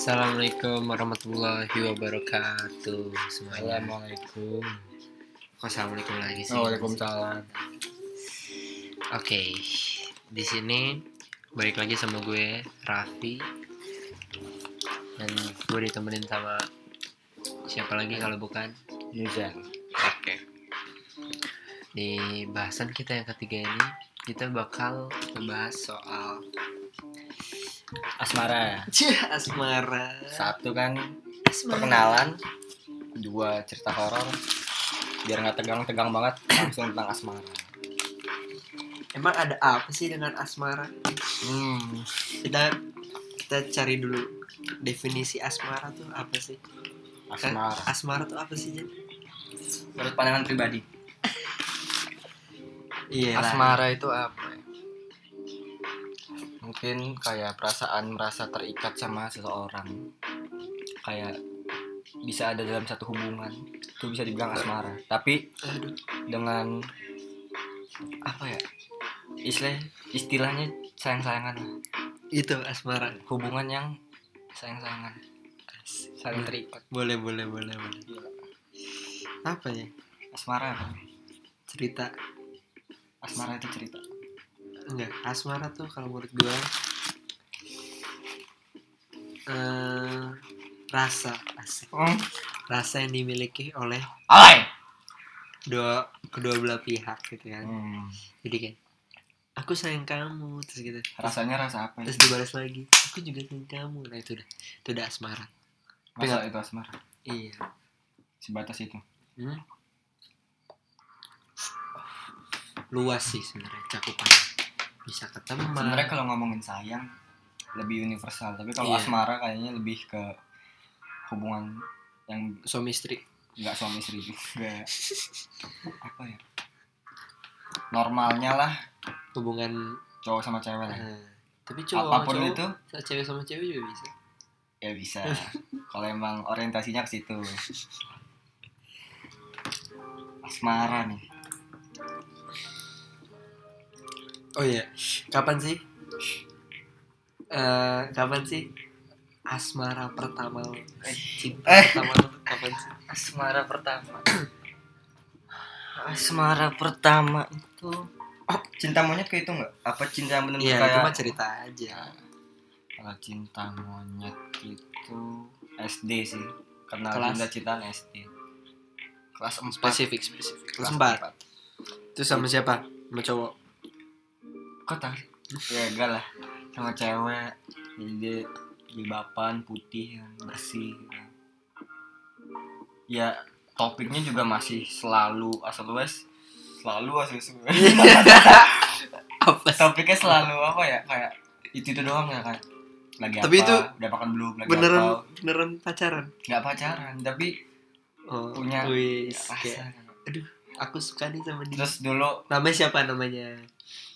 Assalamualaikum warahmatullahi wabarakatuh semuanya. Assalamualaikum. Kok Assalamualaikum lagi sih. Waalaikumsalam. Oke, di sini balik lagi sama gue Raffi dan gue ditemenin sama siapa lagi kalau bukan Yuzan. Oke. Di bahasan kita yang ketiga ini kita bakal membahas soal Asmara. Cih, asmara. Satu kan Asmara. perkenalan, dua cerita horor. Biar nggak tegang-tegang banget, langsung tentang asmara. Emang ada apa sih dengan asmara? Hmm. Kita kita cari dulu definisi asmara tuh apa sih? Asmara. Asmara tuh apa sih, Jen? Menurut pandangan pribadi. Iya. Asmara itu apa? Mungkin kayak perasaan merasa terikat sama seseorang. Kayak bisa ada dalam satu hubungan itu bisa dibilang asmara tapi Aduh. dengan apa ya istilah istilahnya sayang sayangan Itu asmara. hubungan yang sayang sayangan saling terikat Boleh, boleh, boleh, boleh. Apa ya? asmara Cerita asmara itu cerita enggak asmara tuh kalau menurut gue eh rasa asik rasa yang dimiliki oleh Alay. dua kedua belah pihak gitu kan. Hmm. jadi kayak aku sayang kamu terus gitu. Rasanya rasa apa ya? terus dibalas lagi aku juga sayang kamu. Nah itu udah itu udah asmara. Masa itu asmara? Iya. Sebatas itu? Hmm? luas sih sebenarnya cakupannya bisa ke teman sebenarnya kalau ngomongin sayang lebih universal. Tapi kalau Iya. asmara kayaknya lebih ke hubungan yang suami istri. Nggak suami istri juga. Apa ya? Normalnya lah. Hubungan cowok sama cewek lah. Eh, tapi cowok apa pun cowok, itu. cewek sama cewek juga bisa. Ya bisa. Kalau emang orientasinya ke situ. Asmara nih oh iya. Kapan sih? Eh kapan sih? Asmara pertama. Lo eh, cinta Eh. pertama lo kapan sih? Asmara pertama. Asmara pertama itu oh, cinta monyet kayak itu nggak? Apa cinta yang benar iya itu kayak mah cerita aja. Kalau cinta monyet itu SD sih. Karena Kelas? cinta cintaan SD kelas 4 spesifik spesifik. Kelas empat. Itu sama siapa? Sama cowok tahu ya enggak lah. Sama cewek jadi dia jilbaban putih yang bersih. Ya topiknya juga masih selalu asal luas selalu asal apa topiknya selalu apa ya? Kayak itu itu doang ya kayak lagi Tapi apa? itu udah makan belum? Lagi beneran apa? beneran pacaran? Nggak pacaran tapi oh, Punya wis, rasa. kayak, aku suka nih sama dia. Terus dulu namanya siapa namanya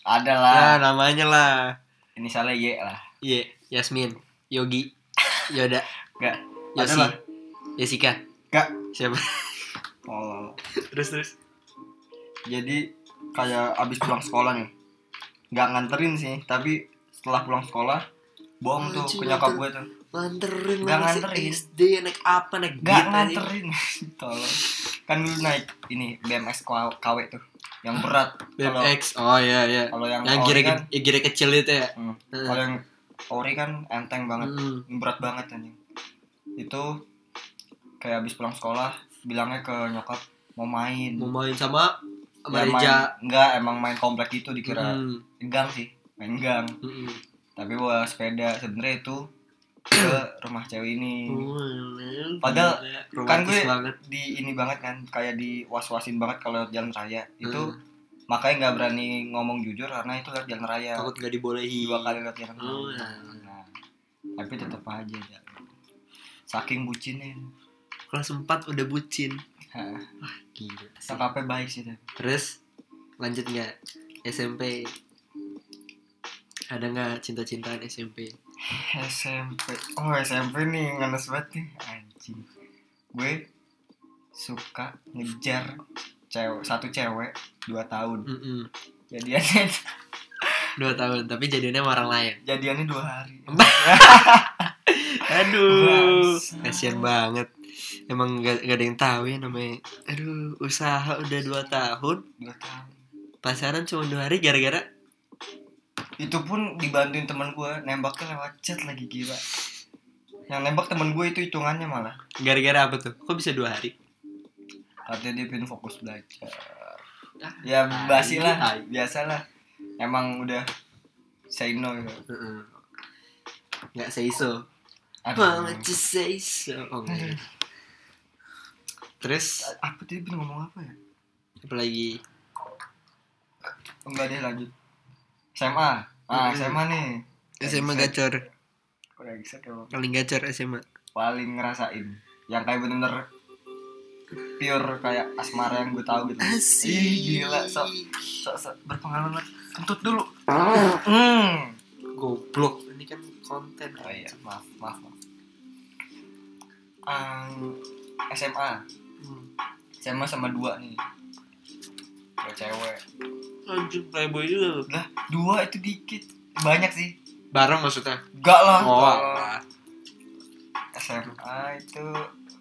ada nah lah. namanya lah. Ini salah Y lah. Iya Yasmin Yogi Yoda. Nggak. Yosi. Lah. Jessica Nggak. siapa? Oh terus terus. Jadi kayak abis pulang sekolah nih. Nggak nganterin sih tapi setelah pulang sekolah bohong tuh ke nyokap gue tuh. nganterin masih nganterin. SD naik apa naik aja. nganterin. Tolong kan dulu naik ini BMX KW tuh yang berat. BMX oh iya iya. kalau yang yang ori kan ya, gira kecil itu ya? Hmm, kalau yang ori kan enteng banget. Hmm. berat banget anjing. Itu kayak abis pulang sekolah bilangnya ke nyokap mau main. Mau main sama sama Ya, main, enggak emang main komplek itu dikira. Hmm. gang sih main gang. Hmm. tapi bawa sepeda sebenarnya itu ke rumah cewek ini. Padahal Gila, kan romantis gue- banget di ini banget kan kayak di was wasin banget kalau jalan raya itu Hmm. makanya nggak berani ngomong jujur karena itu lewat jalan raya takut nggak dibolehi dua kali lewat jalan Oh, raya ya. nah, tapi tetap aja ya. saking bucinnya kelas 4 udah bucin Hah, gila sih. baik sih tapi. terus lanjut nggak SMP ada nggak cinta-cintaan SMP SMP oh SMP nih ngenes banget nih. Anjing. Gue suka ngejar cewek satu cewek dua tahun. Mm-mm. jadiannya dua tahun tapi jadinya sama orang lain. Jadiannya dua hari. Aduh, kasihan banget. Emang gak, gak ada yang tahu ya namanya. Aduh, usaha udah dua tahun, Dua tahun. pasaran cuma dua hari gara-gara itu pun dibantuin teman gue nembaknya lewat chat lagi gila yang nembak temen gue itu hitungannya malah gara-gara apa tuh? Kok bisa dua hari? katanya dia pengen fokus belajar ya basi lah tai. biasa lah emang udah say no gitu. Nggak say so. Mama just say so. Oh, enggak. Terus apa tadi ngomong apa ya apalagi enggak deh lanjut SMA ah. SMA nih. SMA gacor, paling gacor SMA. paling ngerasain. Yang kayak bener-bener pure kayak asmara yang gue tahu gitu. Asik. Ih, gila sok sok sok. Berpengalaman kentut dulu. Hmm. Goblok, ini kan konten. oh iya maaf maaf maaf. Ang, SMA Hmm. SMA sama dua nih. Dua cewek Anjing playboy juga lu. lah dua itu dikit banyak sih Bareng maksudnya? enggak lah Oh, alah. SMA itu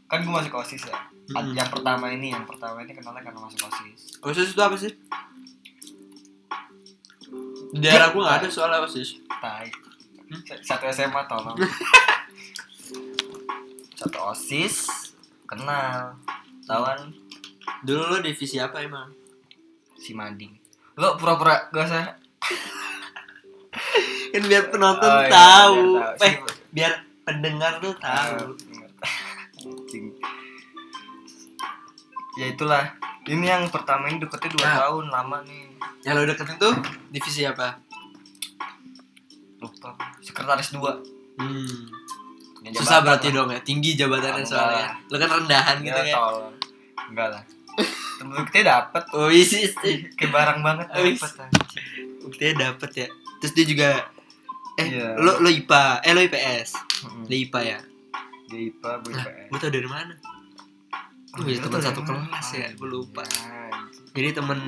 kan gue masuk osis ya Hmm. yang pertama ini yang pertama ini kenalnya karena masuk osis OSIS itu apa sih? Di daerah gue gak ada soalnya OSIS tai Hmm? satu SMA tolong satu osis kenal tawan Dulu lo divisi apa emang? si mading lo pura-pura gak usah. Kan biar penonton Oh, iya, tahu. biar tahu. Eh, biar pendengar tuh tahu. Anjing. ya itulah. Ini yang pertama ini deketnya dua Nah. tahun lama nih. Yang lo deketin tuh divisi apa? lupa. Sekretaris dua. Hmm. Susah berarti dong ya, tinggi jabatannya Ah, soalnya. Lo kan rendahan gitu ya, ya. tol. enggak lah buktinya dapet Oh isi kayak barang banget Wis. dapet anjing. Buktinya dapet ya Terus dia juga Eh, Iya. lo, lo IPA Eh, lo IPS Mm-mm. Lo IPA ya? dia IPA gue Nah, IPS gue tau dari mana? Oh, iya, Lu teman satu mana? kelas ya, gue lupa. Anjing. Jadi temen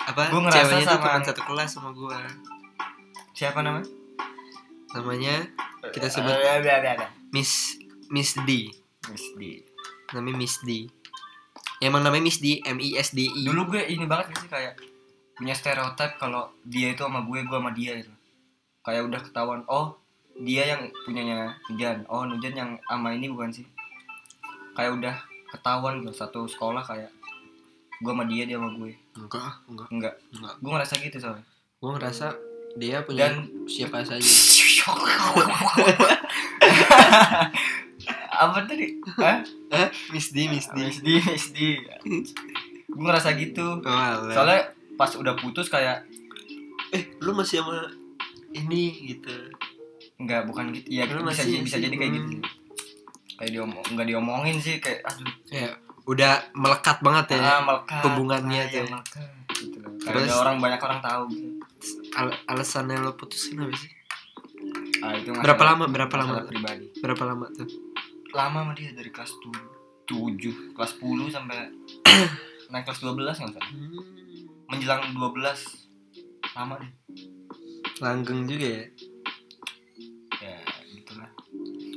apa? Gua ngerasa ceweknya tuh sama- teman satu kelas sama gue. siapa namanya Namanya Kita sebut- Eh, ada ada Miss Miss D. Miss D Namanya Miss D. Ya, emang namanya Miss D, M I S D I. dulu gue ini banget sih kayak punya stereotip kalau dia itu sama gue gue sama dia gitu. Kayak udah ketahuan oh dia yang punyanya Nujan. Oh Nujan yang sama ini bukan sih? Kayak udah ketahuan gitu satu sekolah kayak gue sama dia dia sama gue. Enggak, ah, enggak, enggak. Enggak. gue ngerasa gitu soalnya. Gue ngerasa dia punya dan siapa saja. apa tadi Hah? Eh, Miss D, Miss D. Miss D Miss D gue ngerasa gitu Oh, soalnya pas udah putus kayak eh, lu masih sama ini gitu. Enggak, bukan gitu. Ya Lu bisa masih- jadi bisa jadi kayak gitu. hmm. Kayak diomong enggak diomongin sih kayak aduh Ya, udah melekat banget ya. ah, melekat. hubungannya Ah, tuh. ya, melekat. Gitu loh. Terus? ada orang banyak orang tahu gitu. Al- alasannya lo putusin apa sih? Ah, itu Berapa lama? Berapa lama? pribadi. Berapa lama tuh? Lama sama dia dari kelas 7, kelas 10 sampai naik kelas 12 enggak salah. Hmm. Menjelang 12 lama deh. Langgeng juga ya. Ya, gitulah.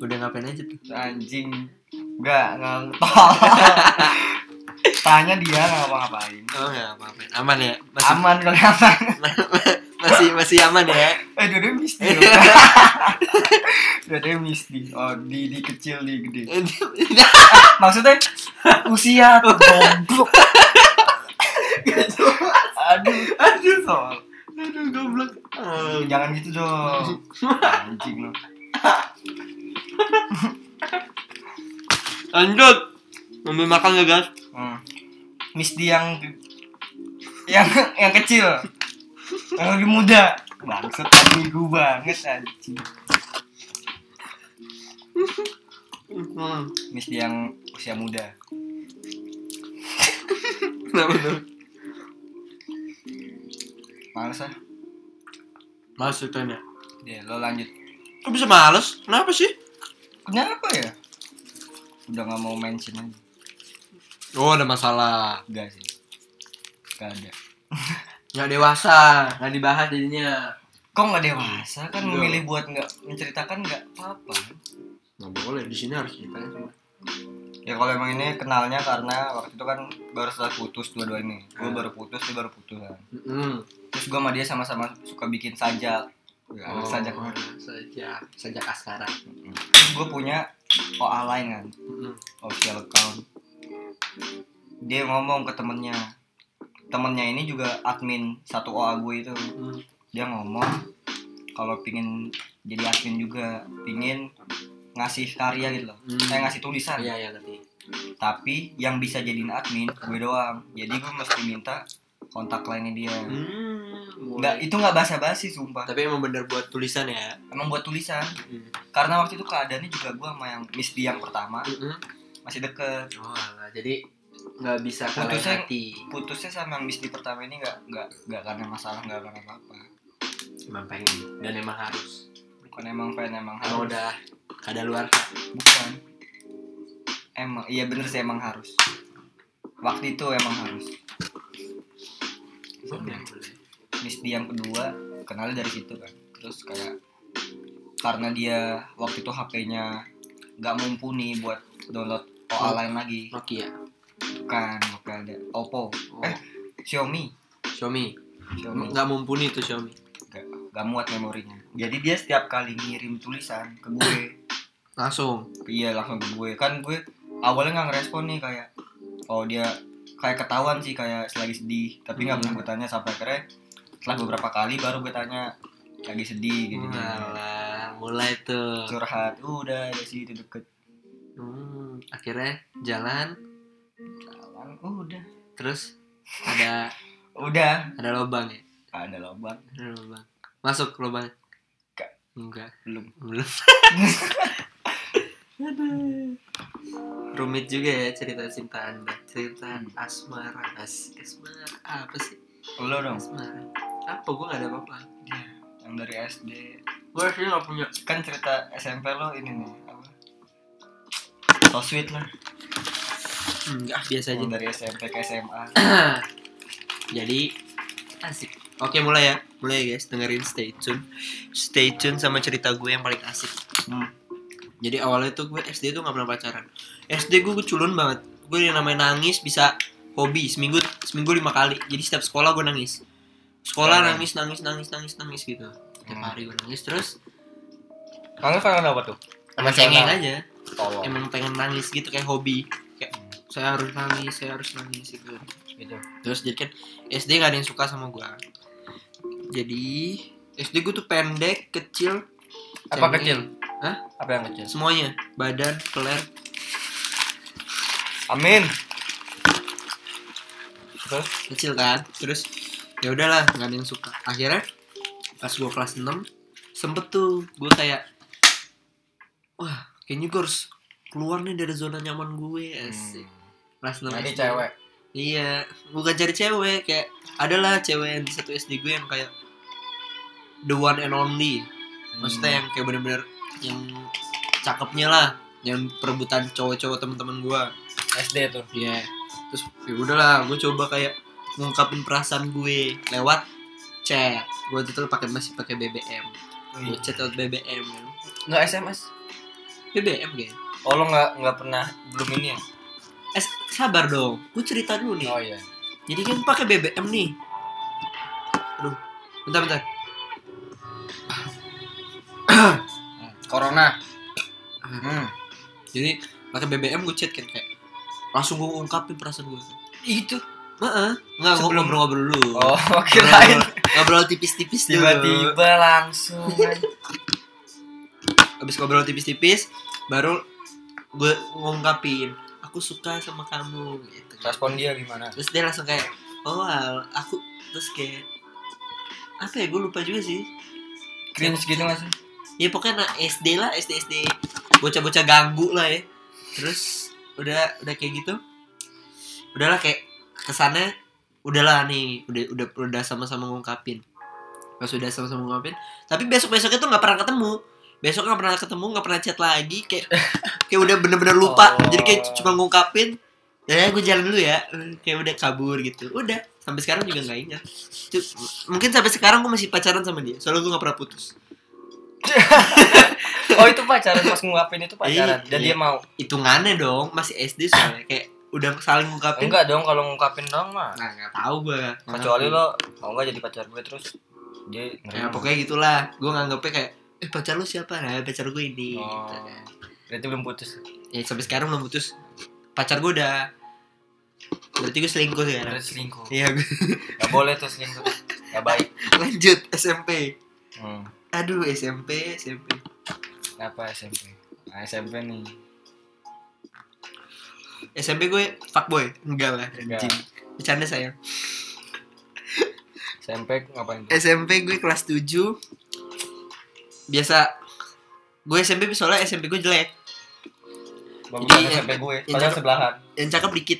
Udah ngapain aja tuh? Anjing. Enggak, enggak. Tanya dia nggak ngapa-ngapain. Oh ya, apa Aman ya? Masih Aman kalau aman. masih masih aman ya? Eh, dua misdi. dua misdi. Oh, di di kecil di gede. Maksudnya usia goblok. Aduh, aduh soal. Aduh goblok. Oh, Jangan gitu dong. Anjing lu. Lanjut. Ambil makan ya guys. Hmm. Misdi yang yang yang kecil. Yang lebih muda. Bangsat amigu banget anjing. Hmm. Misdi yang usia muda. Kenapa tuh? Males ah. Males ceritanya. Ya, lo lanjut. Kok bisa males? Kenapa sih? Kenapa ya? Udah nggak mau mention aja. Oh ada masalah. Enggak sih. Gak ada. Nggak dewasa, nggak dibahas jadinya. Kok nggak dewasa kan Iya. memilih buat nggak menceritakan nggak apa-apa. nggak boleh di sini harus ceritain semua ya kalau emang ini kenalnya karena waktu itu kan baru setelah putus dua-dua ini gue Hmm. baru putus dia baru putus kan Mm-mm. terus gue sama dia sama-sama suka bikin sajak ya, oh, sajak sajak sajak askara terus gue punya OA lain kan Mm-mm. official account dia ngomong ke temennya temennya ini juga admin satu OA gue itu. Mm. dia ngomong kalau pingin jadi admin juga pingin ngasih karya gitu loh. Hmm. kayak ngasih tulisan. Iya iya ngerti. Tapi yang bisa jadiin admin gue doang. Jadi gue mesti minta kontak lainnya dia. Hmm, nggak itu nggak basa-basi sumpah. Tapi emang bener buat tulisan ya? Emang buat tulisan. Mm. karena waktu itu keadaannya juga gue sama yang Miss D yang pertama. Mm-mm. masih deket. Oh jadi nggak bisa Putusnya- hati. putusnya sama yang Miss D pertama ini nggak nggak nggak karena masalah nggak karena apa apa emang pengen dan emang harus. Bukan emang pengen emang harus. udah kada luar bukan. Emang iya bener sih emang harus. Waktu itu emang harus. Boleh boleh. Miss D yang kedua kenalnya dari situ kan. Terus kayak karena dia waktu itu HP-nya nggak mumpuni buat download OA lain lagi. Nokia bukan bukan ada. Oppo. Oh, Eh. Xiaomi. Xiaomi. Xiaomi. Nggak mumpuni tuh Xiaomi. Nggak muat memorinya. Jadi dia setiap kali ngirim tulisan ke gue. Langsung? Iya langsung ke gue. Kan gue awalnya nggak ngerespon nih kayak oh dia kayak ketahuan sih kayak selagi sedih. Tapi nggak Hmm. pernah gue tanya sampai akhirnya setelah beberapa kali baru gue tanya lagi sedih? Gitu. Walah, mulai tuh. Curhat udah ya sih itu deket. Hmm, akhirnya jalan jalan udah. Terus ada udah. Ada lubang ya? Ada lubang ada lubang masuk lubang Enggak. enggak. Belum. Belum. Aduh. rumit juga ya cerita cinta anda cerita Hmm. asmara. As asmara apa sih? Lo dong. Asmara. Apa? Gue gak ada apa-apa. Iya, yang dari SD gue sih gak punya. Kan cerita SMP lo ini nih apa? So sweet lah enggak biasa aja. dari SMP ke SMA jadi asik. oke mulai ya. Mulai ya guys. Dengerin stay tune. Stay tune sama cerita gue yang paling asik. Hmm. jadi awalnya tuh gue SD tuh gak pernah pacaran. SD gue culun banget. Gue yang namanya nangis bisa hobi seminggu seminggu lima kali. Jadi setiap sekolah gue nangis. Sekolah Hmm. nangis nangis nangis nangis nangis gitu. Setiap Hmm. hari gue nangis. Terus Kamu karena apa tuh? emang cengeng aja. Tolong. emang pengen nangis gitu kayak hobi saya harus nangis saya harus nangis gitu Gitu. terus jadi kan SD gak ada yang suka sama gue jadi SD gue tuh pendek kecil Apa cengeng. kecil? Hah? Apa yang kecil? semuanya badan peler Amin. Terus? kecil kan terus ya udahlah nggak ada yang suka akhirnya pas gue kelas 6 sempet tuh gue kayak wah kayaknya gue harus keluar nih dari zona nyaman gue asik kelas 6 Jadi SD. cewek. iya bukan cari cewek kayak adalah cewek yang di satu SD gue yang kayak the one and only maksudnya yang kayak bener-bener yang cakepnya lah yang perebutan cowok-cowok teman-teman gue SD tuh. Iya. Terus ya udahlah, gue coba kayak ngungkapin perasaan gue lewat chat. Gue tuh pakai masih pakai BBM. Gue chat lewat BBM. Nggak SMS. BBM kan. Oh lo nggak nggak pernah belum ini ya? Eh, sabar dong. Gue cerita dulu nih. Oh iya. Jadi kan pakai BBM nih. Aduh, bentar bentar. Corona. Hmm. Jadi pakai BBM gue chat kan kayak langsung gue ungkapin perasaan gue. Itu. Heeh. Enggak Sebelum- ngobrol-ngobrol dulu. Oh, Ngobrol- kirain ngobrol tipis-tipis dulu. tiba-tiba langsung. habis ngobrol tipis-tipis baru gue ngungkapin aku suka sama kamu gitu. Respon dia gimana? terus dia langsung kayak oh al- aku terus kayak apa ya gue lupa juga sih. Cringe gitu nggak sih? ya pokoknya anak SD lah SD SD bocah-bocah ganggu lah ya. Terus udah udah kayak gitu. Udahlah kayak kesannya udahlah nih udah udah udah sama-sama ngungkapin. Pas udah sama-sama ngungkapin tapi besok besoknya tuh nggak pernah ketemu besok nggak pernah ketemu nggak pernah chat lagi kayak kayak udah bener-bener lupa. Oh. jadi kayak cuma ngungkapin ya gue jalan dulu ya. Kayak udah kabur gitu. Udah sampai sekarang juga nggak ingat. Mungkin sampai sekarang gue masih pacaran sama dia soalnya gue nggak pernah putus. Oh itu pacaran pas ngungkapin itu pacaran Iya, dan iya. dia mau? Hitungannya dong masih SD soalnya kayak udah saling ngungkapin. Enggak dong kalau ngungkapin dong mah. Nah nggak tahu gue kecuali lo mau nggak jadi pacar gue terus dia ya pokoknya gitulah. Gue nganggepnya kayak eh pacar lu siapa? Nah pacar gue ini oh, gitu. berarti belum putus. Ya sampai sekarang belum putus. Pacar gue udah berarti gue selingkuh ya berarti selingkuh. Iya. Gue nggak boleh tuh selingkuh. Nggak baik. Lanjut SMP hmm. aduh SMP SMP apa SMP nah, SMP nih. SMP gue fuckboy. Enggak lah Enggak. anjing bercanda sayang. SMP ngapain tuh? SMP gue kelas 7 biasa. Gue SMP soalnya SMP gue jelek. Bagus jadi SMP gue yang cakep- sebelahan. yang cakep dikit.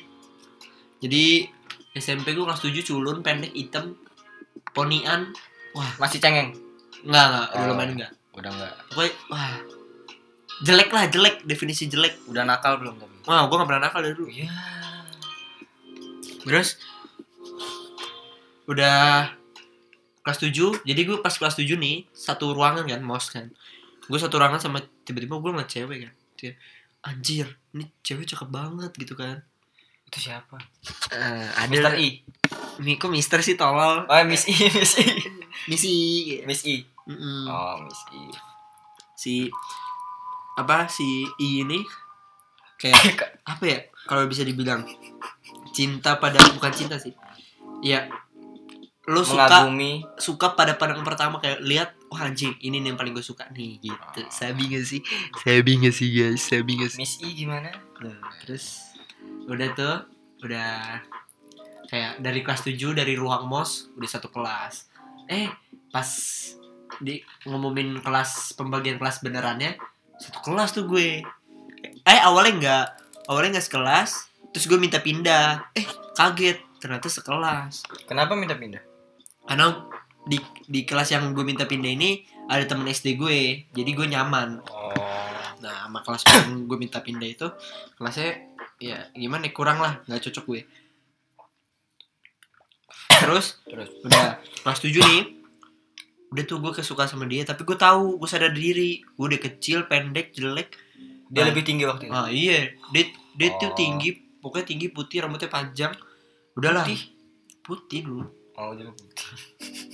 Jadi SMP gue kelas 7 culun pendek hitam ponian. Masih cengeng? Enggak enggak udah Oh. lumayan enggak. udah enggak. Pokoknya wah. Jelek lah jelek definisi jelek. Udah nakal belum tapi? Wah gue gak pernah nakal dari dulu. Iya. Terus udah kelas 7 jadi gue pas kelas 7 nih satu ruangan kan mos kan. Gue satu ruangan sama tiba-tiba gue ngeliat cewek kan. Dia, anjir ini cewek cakep banget gitu kan. Itu siapa? Eh, ada Mister I. Nih, kok Mister sih tolol? Oh Miss I Miss I. Misi Miss I. Mm-mm. oh Miss I. Si apa si I ini kayak apa ya kalau bisa dibilang cinta pada bukan cinta sih. Ya lo suka mengagumi. suka pada pandang pertama kayak lihat wah anjing ini nih yang paling gue suka nih gitu. Sabi gak sih? Sabi gak sih guys? Sabi gak sih? Miss I gimana? Nah, terus udah tuh udah kayak dari kelas 7 dari ruang mos udah satu kelas. Eh pas di ngumumin kelas pembagian kelas benerannya satu kelas tuh gue. Eh awalnya enggak awalnya nggak sekelas terus gue minta pindah. Eh kaget ternyata sekelas. Kenapa minta pindah karena di di kelas yang gue minta pindah ini ada temen SD gue. Jadi gue nyaman. Oh. Nah sama kelas yang gue minta pindah itu kelasnya ya gimana ya, kurang lah. Nggak cocok gue. Terus terus. udah kelas 7 nih. Udah tuh gue kesuka sama dia tapi gue tahu gue sadar diri. Gue udah kecil pendek jelek. Dia Nah. lebih tinggi waktu itu? Ah iya. Dia dia tuh Oh. tinggi pokoknya tinggi putih rambutnya panjang. Udahlah. Putih? putih dulu oh jadi putih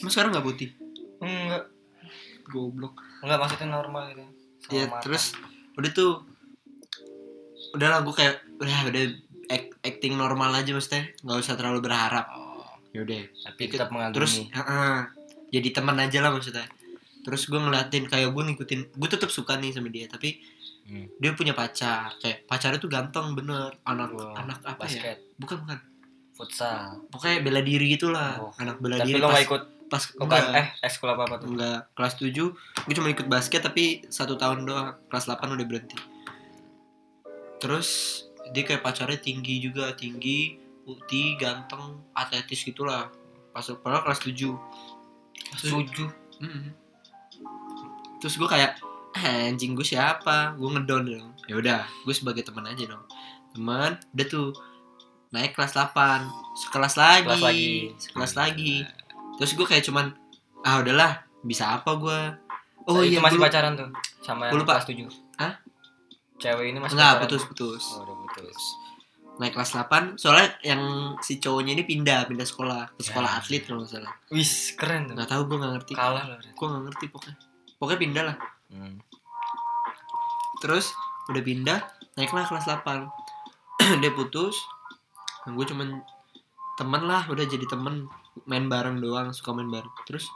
mas sekarang nggak putih? Enggak. Goblok. Enggak maksudnya normal gitu. Ya Sama terus udah tuh udahlah gue kayak udah udah act- acting normal aja maksudnya. Nggak usah terlalu berharap. Oh, yaudah tapi tetap mengagumi. terus heeh, jadi teman aja lah maksudnya. Terus gue ngeliatin kayak gue ngikutin gue tetap suka nih sama dia tapi Hmm. dia punya pacar. Kayak pacarnya tuh ganteng bener. Anak Wah, anak apa ya? basket. Bukan bukan futsal. Pokoknya bela diri gitulah Oh. anak bela tapi diri lo pas nggak ikut pas bukan enggak, eh ekskul apa apa tuh? enggak kelas 7 gue cuma ikut basket tapi satu tahun doang kelas 8 udah berhenti. Terus dia kayak pacarnya tinggi juga tinggi putih ganteng atletis gitulah. Pas padahal kelas 7 tujuh? Mm-mm. terus gue kayak "Ah, anjing gue siapa? Gue ngedon dong. Ya udah gue sebagai teman aja dong. Teman udah tuh naik kelas 8 sekelas lagi. Kelas lagi. sekelas lagi. Terus gue kayak cuman ah udahlah bisa apa gue oh itu iya masih gua- pacaran tuh sama yang lupa. kelas tujuh. Hah? cewek ini masih enggak pacaran? putus putus. Oh, udah putus. Naik kelas 8 soalnya yang si cowoknya ini pindah pindah sekolah. Ke sekolah Ya. atlet kalau nggak salah. Wis keren tuh. Nggak tahu gue nggak ngerti. Kalah loh gue nggak ngerti pokoknya. Pokoknya pindah lah. Hmm. terus udah pindah naiklah kelas 8 dia putus dan gue cuman temen lah udah jadi temen. Main bareng doang suka main bareng. Terus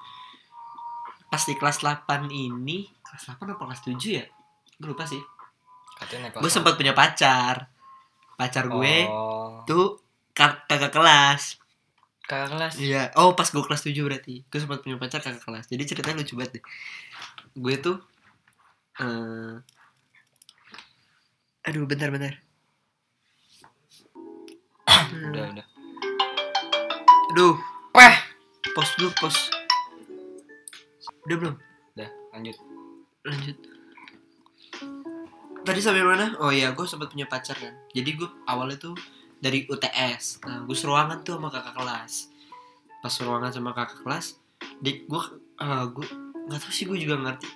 pas di kelas 8 ini kelas 8 apa kelas 7 ya? Gue lupa sih. Gue sempat punya pacar. Pacar gue oh. tuh kak- kakak kelas. Kakak kelas? Iya. Oh pas gue kelas 7 berarti. Gue sempat punya pacar kakak kelas. Jadi ceritanya lucu banget deh. Gue tuh eh aduh bentar bentar udah udah. Aduh. Wah. pos dulu pos udah belum? Udah lanjut. Lanjut. Tadi sampai mana? Oh iya gue sempat punya pacar kan. Jadi gue awalnya tuh dari UTS nah gue seruangan tuh sama kakak kelas. Pas seruangan sama kakak kelas di gue ah gue nggak tahu sih gue juga ngerti.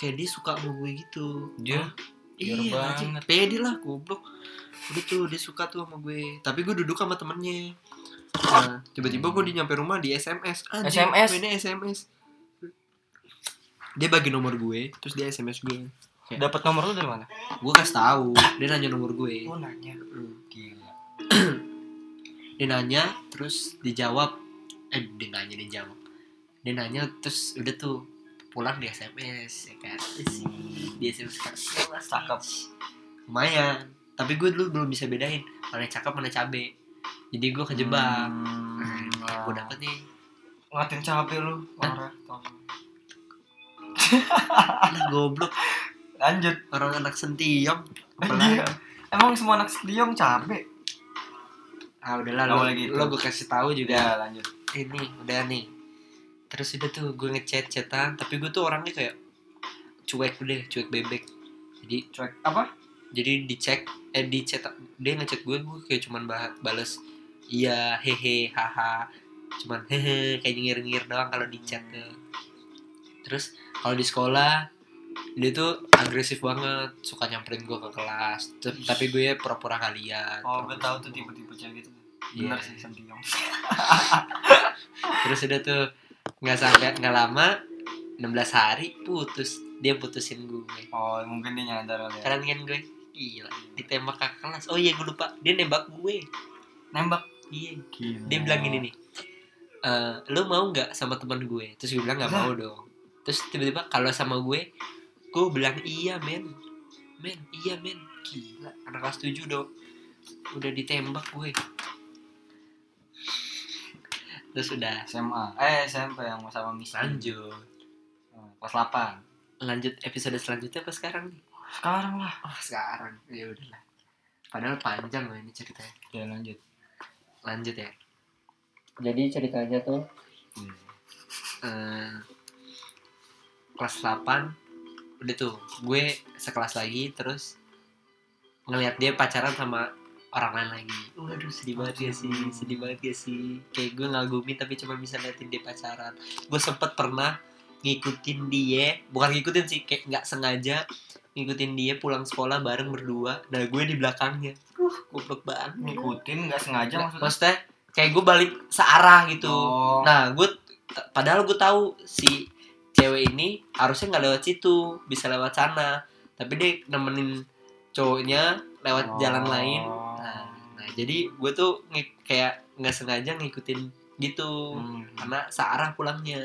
Kayak dia suka sama gue gitu. Dia? Oh, Biar iya banget. pede lah goblok udah tuh dia suka tuh sama gue tapi gue duduk sama temennya nah tiba-tiba gue di nyampe rumah di SMS Anjing, SMS? mainnya SMS dia bagi nomor gue terus dia SMS gue Dapat nomor lu dari mana? gue kasih tahu dia nanya nomor gue Oh, nanya. Hmm. Gila. dia nanya terus dijawab eh dia nanya dia jawab dia nanya terus udah tuh pulang di SMS ya kan Isi, di SMS kan Cakep. lumayan tapi gue dulu belum bisa bedain mana cakep mana cabe jadi gue kejebak Hmm, gue dapet nih Ngatin cabe lu. Parah. lah goblok Lanjut. orang anak sentiong Iya. Emang semua anak sediong cabe? ah udahlah lo, boleh gitu. lo gue kasih tahu juga Ya, lanjut. ini udah nih terus udah tuh gue ngechat chatan tapi gue tuh orangnya kayak cuek deh cuek bebek jadi Cuek apa? jadi dicek eh di chat dia ngechat gue gue kayak cuman bales iya hehe haha cuman hehe kayak nyengir nyengir doang kalau di chat tuh terus kalau di sekolah dia tuh agresif banget suka nyamperin gue ke kelas tapi gue ya pura-pura gak lihat Oh, gue tahu tuh tipe-tipe cewek gitu. Iya. Bener sih terus udah tuh nggak sampai nggak lama 16 hari putus. Dia putusin gue. Oh, mungkin dia nyadar kali ya. keren kan gue? Gila ditembak kakak kelas. Oh iya gue lupa. Dia nembak gue. Nembak. iya. Gila. dia bilang gini nih "Eh, lo mau nggak sama teman gue? Terus gue bilang nggak mau dong. Terus tiba-tiba kalau sama gue gue bilang iya men. Men iya men. Gila anak kelas tujuh dong. Udah ditembak gue terus udah SMA. Eh, SMP yang sama Miss. lanjut Oh, Kelas 8. lanjut episode selanjutnya apa sekarang nih Sekarang lah. oh sekarang ya udahlah padahal panjang loh ini ceritanya Ya, lanjut. lanjut ya jadi ceritanya tuh Hmm. eh, kelas 8 udah tuh gue sekelas lagi terus ngelihat dia pacaran sama orang lain lagi. Waduh sedih banget ya sih sedih banget ya sih. Kayak gue ngagumin tapi cuma bisa liatin dia pacaran. Gue sempet pernah ngikutin dia bukan ngikutin sih kayak nggak sengaja ngikutin dia pulang sekolah bareng berdua. Nah gue di belakangnya. Uh goblok banget. Ngikutin nggak sengaja maksudnya. maksudnya kayak gue balik searah gitu. Oh. nah gue padahal gue tahu si cewek ini harusnya nggak lewat situ bisa lewat sana. Tapi dia nemenin cowoknya lewat Oh. jalan lain. Nah, nah, jadi gue tuh kayak nggak sengaja ngikutin gitu Hmm. karena searah pulangnya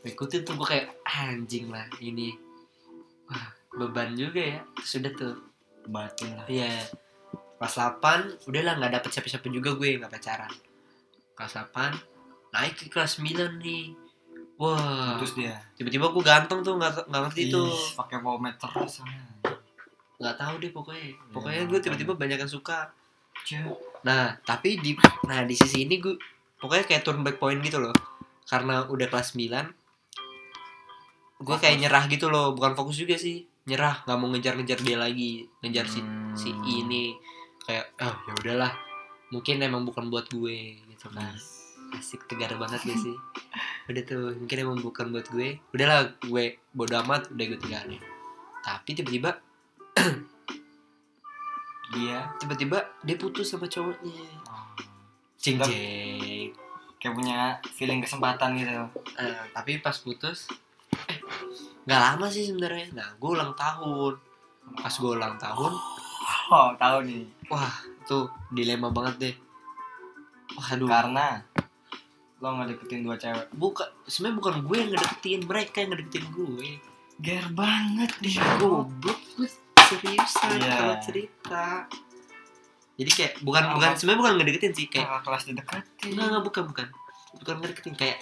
ngikutin tuh gue kayak anjing lah ini wah beban juga ya sudah tuh batin lah. Iya. Kelas 8 udahlah nggak dapet siapa-siapa juga gue nggak pacaran. Kelas 8 naik ke kelas 9 nih. Wah, Terus dia. tiba-tiba gue ganteng tuh nggak nggak ngerti tuh. Pakai pomade terus. Nggak tahu deh pokoknya. Pokoknya Ya, gue tiba-tiba banyak yang suka. Nah, tapi di nah di sisi ini gue pokoknya kayak turn back point gitu loh. Karena udah kelas 9 gue kayak nyerah gitu loh, bukan fokus juga sih. Nyerah, nggak mau ngejar-ngejar dia lagi, ngejar si Hmm. si ini. Kayak ah ya udahlah. Mungkin emang bukan buat gue gitu kan. Asik tegar banget gak sih? Udah tuh mungkin emang bukan buat gue. Udahlah gue bodo amat udah gue tinggalin. Tapi tiba-tiba Dia tiba-tiba dia putus sama cowoknya cing kayak punya feeling kesempatan gitu. Eh, tapi pas putus eh nggak lama sih sebenarnya nah gue ulang tahun pas gue ulang tahun Oh, tahu nih. wah tuh dilema banget deh waduh Karena lo nggak deketin dua cewek. bukan sebenarnya bukan gue yang ngedeketin mereka yang ngedeketin gue Ger banget dia. goblok gue seriusan Iya. kalau cerita jadi kayak bukan Oh, bukan sebenarnya bukan ngedeketin sih kayak Kakak kelas dideketin. enggak enggak bukan bukan bukan ngedeketin kayak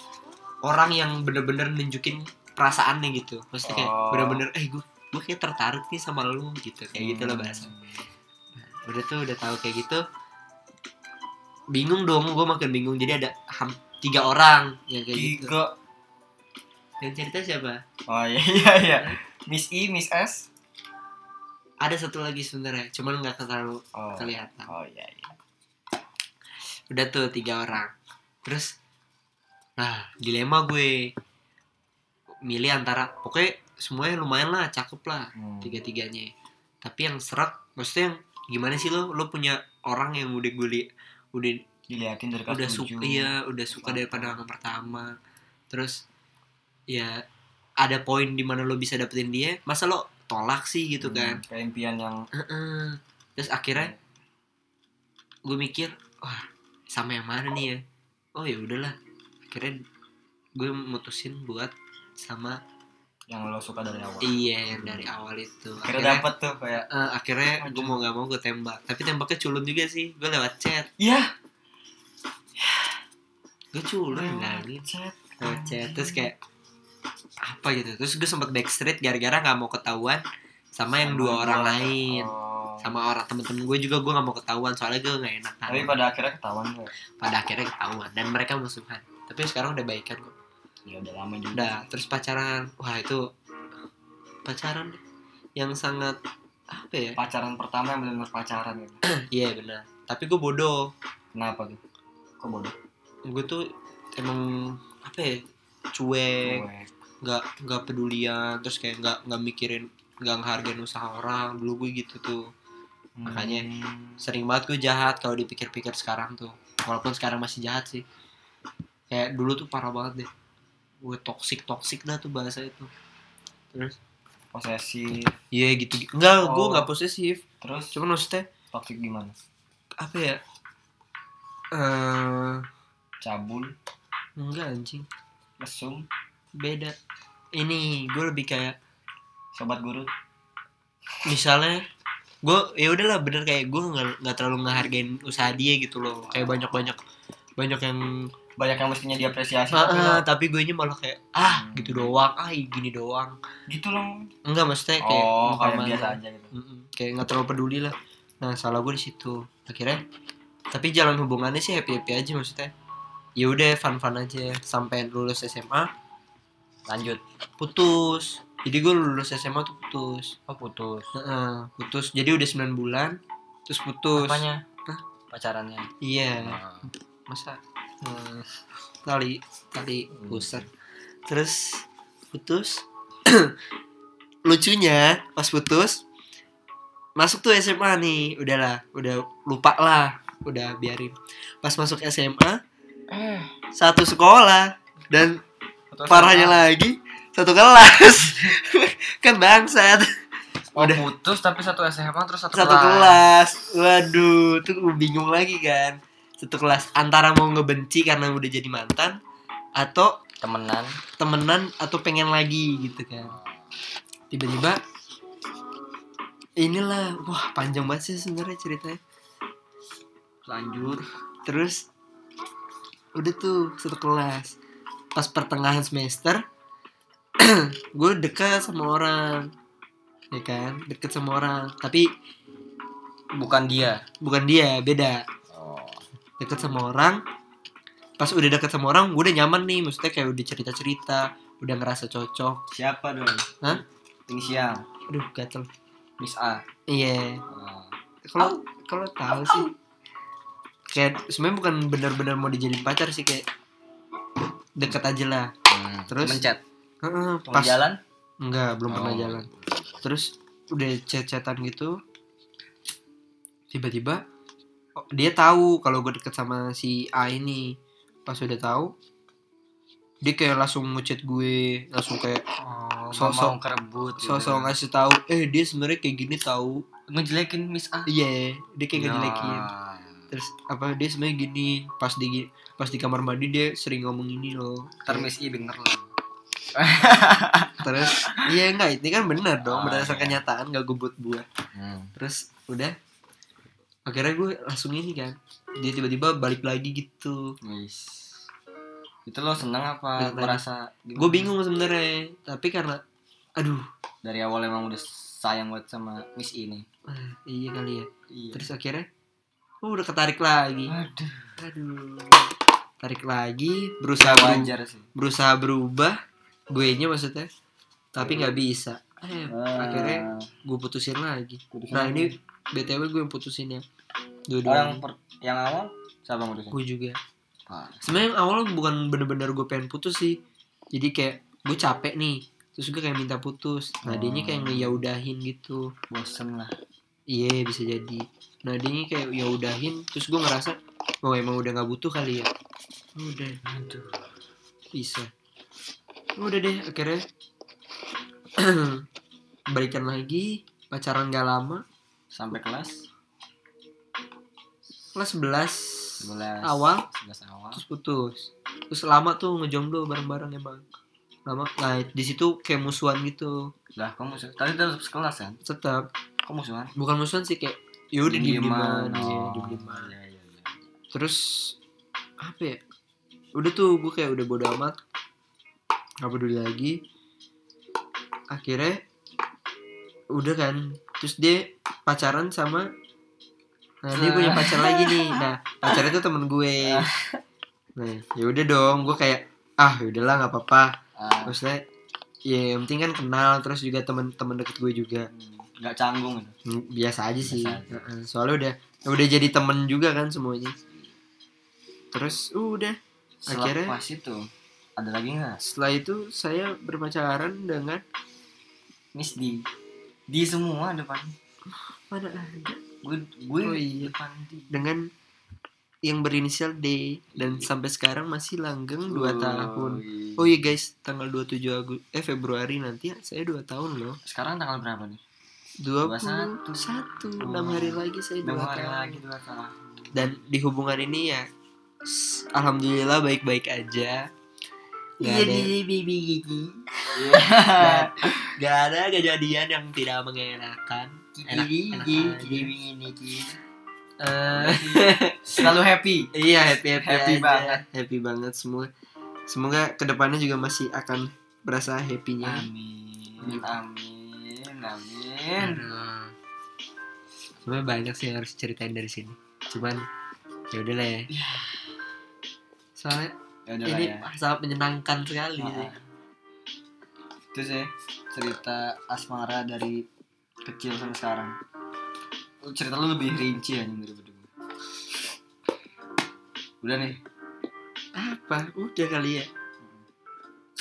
orang yang bener-bener nunjukin perasaannya gitu maksudnya kayak Oh. bener-bener eh gue gue kayak tertarik nih sama lu gitu kayak gitu loh bahasa udah tuh udah tahu kayak gitu bingung dong gue makin bingung jadi ada ham- tiga orang yang kayak gitu Tiga. yang cerita siapa Oh iya iya iya. Miss I, Miss S. ada satu lagi sebenarnya cuman nggak terlalu Oh. kelihatan. Oh iya iya. udah tuh tiga orang. Terus nah dilema gue. Milih antara pokoknya semuanya lumayan lah cakep lah Hmm. tiga tiganya tapi yang serak maksudnya yang gimana sih lo? Lo punya orang yang udah gue li- udah diliatin dari udah suka iya udah suka dari pandangan pertama. Terus ya ada poin di mana lo bisa dapetin dia masa lo tolak sih gitu Hmm, kan. kayak impian yang Heeh. terus akhirnya gue mikir wah sama yang mana nih ya? Oh ya udahlah. Akhirnya gue mutusin buat sama yang lo suka dari awal. Iya yang dari awal itu. Akhirnya dapet tuh kayak eh, akhirnya gue mau gak mau gue tembak. Tapi tembaknya culun juga sih. Gue lewat chat. Iya. Gue culun lagi chat lewat chat. Terus kayak apa gitu. Terus gue sempet backstreet gara-gara nggak mau ketahuan sama yang dua orang lain. Oh. sama orang temen-temen gue juga gue nggak mau ketahuan soalnya gue nggak enak tapi pada akhirnya ketahuan kok pada akhirnya ketahuan dan mereka musuhan. Tapi sekarang udah baikan kok. Ya udah lama juga. Udah terus pacaran. Wah itu pacaran yang sangat apa ya? Pacaran pertama yang benar-benar pacaran gitu. Iya benar tapi gue bodoh. Kenapa tuh? Kok bodoh? Gue tuh emang apa ya cuek nggak nggak pedulian terus kayak nggak nggak mikirin nggak ngehargain usaha orang. Dulu gue gitu tuh. Makanya- Hmm. sering banget gue jahat kalau dipikir-pikir sekarang tuh. Walaupun sekarang masih jahat sih. Kayak dulu tuh parah banget deh. Gue toksik toksik dah tuh bahasa itu. Terus? Posesif. Iya gitu. Enggak gue Oh. nggak posesif. Terus? Cuman maksudnya toxic gimana? apa ya? Eh cabul? Enggak anjing mesum beda. Ini gue lebih kayak sobat guru. Misalnya gue ya udahlah bener kayak gue nggak nggak terlalu ngehargain usaha dia gitu loh. Kayak banyak banyak banyak yang banyak yang mestinya diapresiasi ah, tapi ah, gue nya malah kayak ah Hmm. gitu doang ah gini doang. Gitu loh. Enggak maksudnya kayak oh kayak biasa aja gitu. Kayak nggak terlalu peduli lah. Nah salah gue di situ. Akhirnya tapi jalan hubungannya sih happy happy aja maksudnya ya udah fun fun aja. Sampai lulus SMA lanjut. Putus. Jadi gue lulus SMA tuh putus. Oh putus. Heeh, putus. Jadi udah 9 bulan terus putus. Apanya? Hah? pacarannya? Iya. Nah, masa? Hmm, tali tali Hmm. pusar terus putus. Lucunya pas putus masuk tuh SMA nih. Udahlah udah lupa lah. Udah biarin. Pas masuk SMA satu sekolah. Dan putus parahnya sama- lagi satu kelas. Kan bangsat. Oh, udah. putus tapi satu SMA terus satu, satu kelas. waduh tuh bingung lagi kan. Satu kelas antara mau ngebenci karena udah jadi mantan atau temenan. temenan atau pengen lagi gitu kan. Tiba-tiba inilah wah panjang banget sih sebenarnya ceritanya. Lanjut. Terus udah tuh satu kelas. Pas pertengahan semester gue dekat sama orang. Ya kan? Deket sama orang. Tapi bukan dia. Bukan dia beda. Oh. Deket sama orang. Pas udah deket sama orang gue udah nyaman nih. Maksudnya kayak udah cerita cerita udah ngerasa cocok. Siapa dong? Hah? inisial aduh gatel. Miss A. Iya. Oh. kalau kalau tahu sih kayak sebenarnya bukan benar-benar mau dijadiin pacar sih kayak deket aja lah Hmm. Terus? mencet Heeh, pas pas jalan enggak belum pernah Oh. jalan terus udah chat-chatan gitu tiba-tiba oh, dia tahu kalau gue deket sama si A ini pas udah tahu dia kayak langsung ngechat gue langsung kayak oh, Sosok- kerebut gitu. sosok ngasih tahu eh dia sebenarnya kayak gini tahu ngejelekin Miss A iya dia kayak Ya. ngejelekin terus apa dia sebenarnya gini pas di pas di kamar mandi dia sering ngomong ini loh. Ntar Miss I denger loh terus iya enggak ini kan benar dong Oh, berdasarkan iya. kenyataan gak gue buat buat. Hmm. terus udah. Akhirnya gue langsung ini kan dia tiba-tiba balik lagi gitu. Wis. itu lo seneng apa merasa gue bingung sebenarnya tapi karena aduh. Dari awal emang udah sayang banget sama Miss ini. Ah, iya kali ya. Iya. Terus akhirnya oh, udah ketarik lagi. Aduh aduh. Tarik lagi berusaha wajar sih. berusaha berubah gue nya maksudnya. Tapi nggak bisa. Eh, Ah. akhirnya gue putusin lagi. Putusin nah lagi. ini btw gue yang putusin ya. Oh, yang per- yang awal siapa yang mutusin gue juga. Ah. sebenarnya yang awal bukan bener-bener gue pengen putus sih. Jadi kayak gue capek nih. Terus gue kayak minta putus. Nah dianya kayak Oh. ngeyaudahin gitu. Bosen lah iya bisa jadi. Nah dianya kayak yaudahin terus gue ngerasa oh emang udah nggak butuh kali ya. Udah. Aduh bisa. Udah deh akhirnya. Balikan lagi pacaran gak lama. Sampai kelas. Kelas 11 11 awal. 11 awal. Terus putus. Terus lama tuh ngejomblo bareng-bareng emang. Lama. Nah di situ kayak musuhan gitu. Lah kamu musuh? Tadi tetap sekelas kan? Tetap kamu musuhan? Bukan musuhan sih kayak yaudah diem dieman Oh, diem dieman iya, iya. terus apa ya? Udah tuh gue kayak udah bodo amat. Nggak peduli lagi. Akhirnya udah kan. Terus dia pacaran sama nah dia punya pacar lagi nih. Nah pacarnya tuh temen gue. Nah ya udah dong. Gue kayak ah udahlah nggak apa-apa. Ah, maksudnya ya yang penting kan kenal. Terus juga teman-teman deket gue juga. Hmm, nggak canggung. Hmm, biasa aja sih. Biasa aja. Soalnya udah udah jadi temen juga kan semuanya. Terus udah Akhirnya- Selepas itu ada lagi nggak? setelah itu saya berpacaran dengan Miss di di semua depan. Mana ada? Gue gue Oh, iya. depan di dengan yang berinisial D. Dan sampai sekarang masih langgeng 2 tahun. iya. oh iya guys tanggal 27 Agustus eh Februari nanti saya 2 tahun loh. Sekarang tanggal berapa nih 21 21. 6 hari lagi saya 2 Enam hari lagi dua tahun dan di hubungan ini ya alhamdulillah baik-baik aja. Gak ada, bibi gigi. Gak, gak ada kejadian yang tidak mengenakan. Enak, aja. ini Eh, selalu happy. Iya happy happy, Happy aja. banget. happy banget semua. Semoga ke depannya juga masih akan berasa happynya. Amin amin amin. Aduh. sebenarnya banyak sih yang harus ceritain dari sini. Cuman ya udah lah ya. Soalnya ya udah ini ya. sangat menyenangkan sekali sih. Ah. itu sih cerita asmara dari kecil sampai sekarang. Cerita lu lebih rinci aja daripada gue udah nih. Apa? Udah kali ya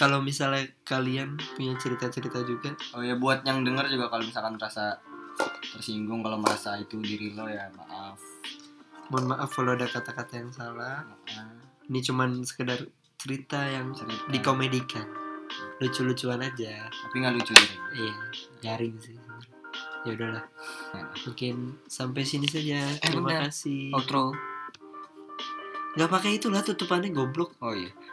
kalau misalnya kalian punya cerita-cerita juga. Oh ya buat yang denger juga kalau misalkan merasa tersinggung kalau merasa itu diri lo ya maaf. Mohon maaf kalau ada kata-kata yang salah. Maaf. ini cuman sekedar cerita yang cerita. dikomedikan. Lucu-lucuan aja. Tapi nggak lucu ya iya garing sih. Ya udahlah. Nah. mungkin sampai sini saja. Terima benar. kasih. Outro. Nggak pakai itulah tutupannya goblok. Oh iya